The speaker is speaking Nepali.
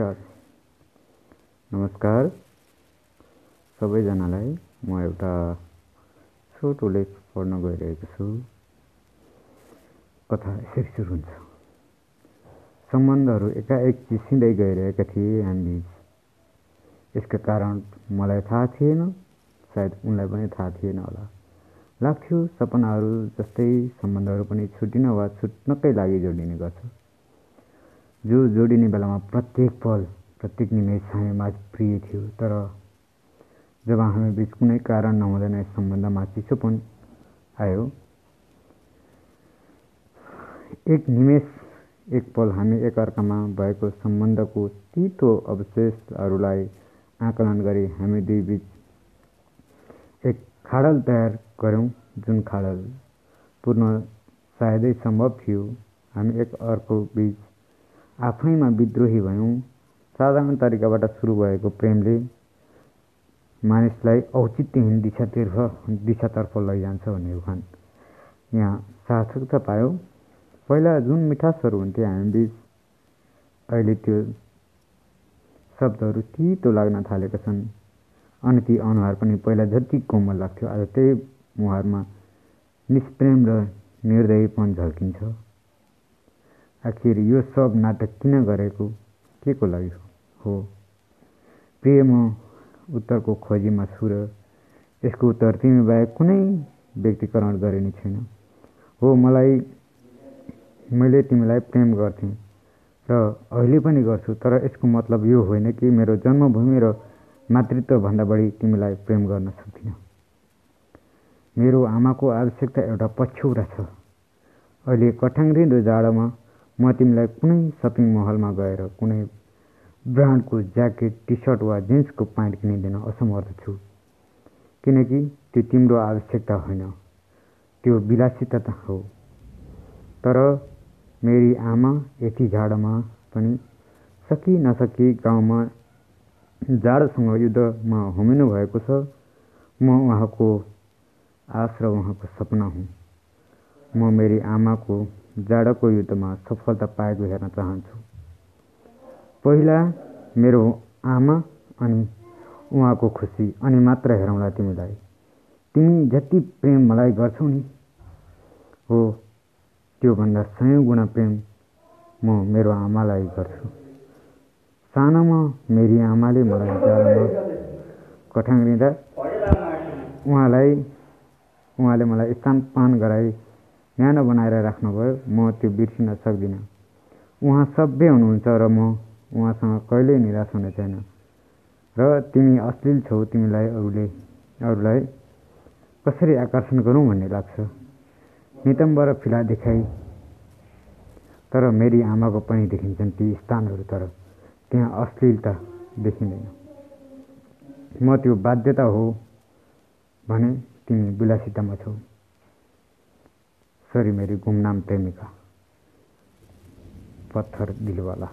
नमस्कार। नमस्कार। सबैजनालाई म एउटा छोटो लेख पढ्न गइरहेको छु। कथा यसरी सुरु हुन्छ। सम्बन्धहरू एकाएक चिसिँदै गइरहेका थिए हामीबीच। यसका कारण मलाई थाहा थिएन सायद उनलाई पनि थाहा थिएन होला। लाग्थ्यो सपनाहरू जस्तै सम्बन्धहरू पनि छुट्टिन वा छुट्नकै लागि जोडिने गर्छ। जो जोडिने बेलामा प्रत्येक पल प्रत्येक निमेष हामीमाझ प्रिय थियो। तर जब हामी बिच कुनै कारण नहुँदैन यस सम्बन्धमा चिसोपन आयो। एक निमेष एक पल हामी एकअर्कामा भएको सम्बन्धको तितो अवशेषहरूलाई आकलन गरी हामी दुई बिच एक खाडल तयार गऱ्यौँ जुन खाडल पूर्ण सायदै सम्भव थियो। हामी एक अर्को बिच आफैमा विद्रोही भयौँ। साधारण तरिकाबाट सुरु भएको प्रेमले मानिसलाई औचित्यहीन दिशातर्फ दिशातर्फ लैजान्छ भन्ने उखान यहाँ सार्थकता पायो। पहिला जुन मिठासहरू हुन्थे हामी बिच अहिले त्यो शब्दहरू तितो लाग्न थालेका छन्। अनि ती अनुहार पनि पहिला जति कोमल लाग्थ्यो आज त्यही मुहारमा निष्प्रेम र निर्दयीपन झल्किन्छ। आखिर यो सब नाटक किन गरेको? के को लागि हो? प्रिय म उत्तरको खोजीमा छु र यसको उत्तर तिमी बाहेक कुनै व्यक्तिकरण गरिने छैन। हो मलाई मैले तिमीलाई प्रेम गर्थेँ र अहिले पनि गर्छु तर यसको मतलब यो होइन कि मेरो जन्मभूमि र मातृत्वभन्दा बढी तिमीलाई प्रेम गर्न सक्दिनँ। मेरो आमाको आवश्यकता एउटा पछ्यौरा छ। अहिले कठाङ्ग्रिँदो जाडोमा म तिमीलाई कुनै सपिङ महलमा गएर कुनै ब्रान्डको ज्याकेट टी सर्ट वा जिन्सको प्यान्ट किनिदिन असमर्थ छु। किनकि त्यो तिम्रो आवश्यकता होइन। त्यो विलासिता हो। तर मेरी आमा यति जाडोमा पनि सकि नसकी गाउँमा जाडोसँग युद्धमा होमिनु भएको छ म उहाँको आश र उहाँको सपना हुँ। म मेरी आमाको जाडोको युद्धमा सफलता पाएको हेर्न चाहन्छु। पहिला मेरो आमा अनि उहाँको खुसी अनि मात्र हेरौँला तिमीलाई। तिमी जति प्रेम मलाई गर्छौ नि हो त्योभन्दा सयौँ गुणा प्रेम म मेरो आमालाई गर्छु। सानोमा मेरी आमाले मलाई जाडोमा कठाङ्ग्रिँदा उहाँलाई उहाँले मलाई स्तनपान गराई न्यानो बनाएर राख्नुभयो म त्यो बिर्सिन सक्दिनँ। उहाँ सभ्य हुनुहुन्छ र म उहाँसँग कहिल्यै निराश हुने छैन। र तिमी अश्लील छौ तिमीलाई अरूले अरूलाई कसरी आकर्षण गरौँ भन्ने लाग्छ। नितम्ब र फिला देखाइ तर मेरी आमाको पनि देखिन्छन् ती स्थानहरू तर त्यहाँ अश्लीलता देखिँदैन। म त्यो बाध्यता हो भने तिमी विलासितामा छौ। सरी मेरी गुमनाम प्रेमिका पत्थर दिलवाला।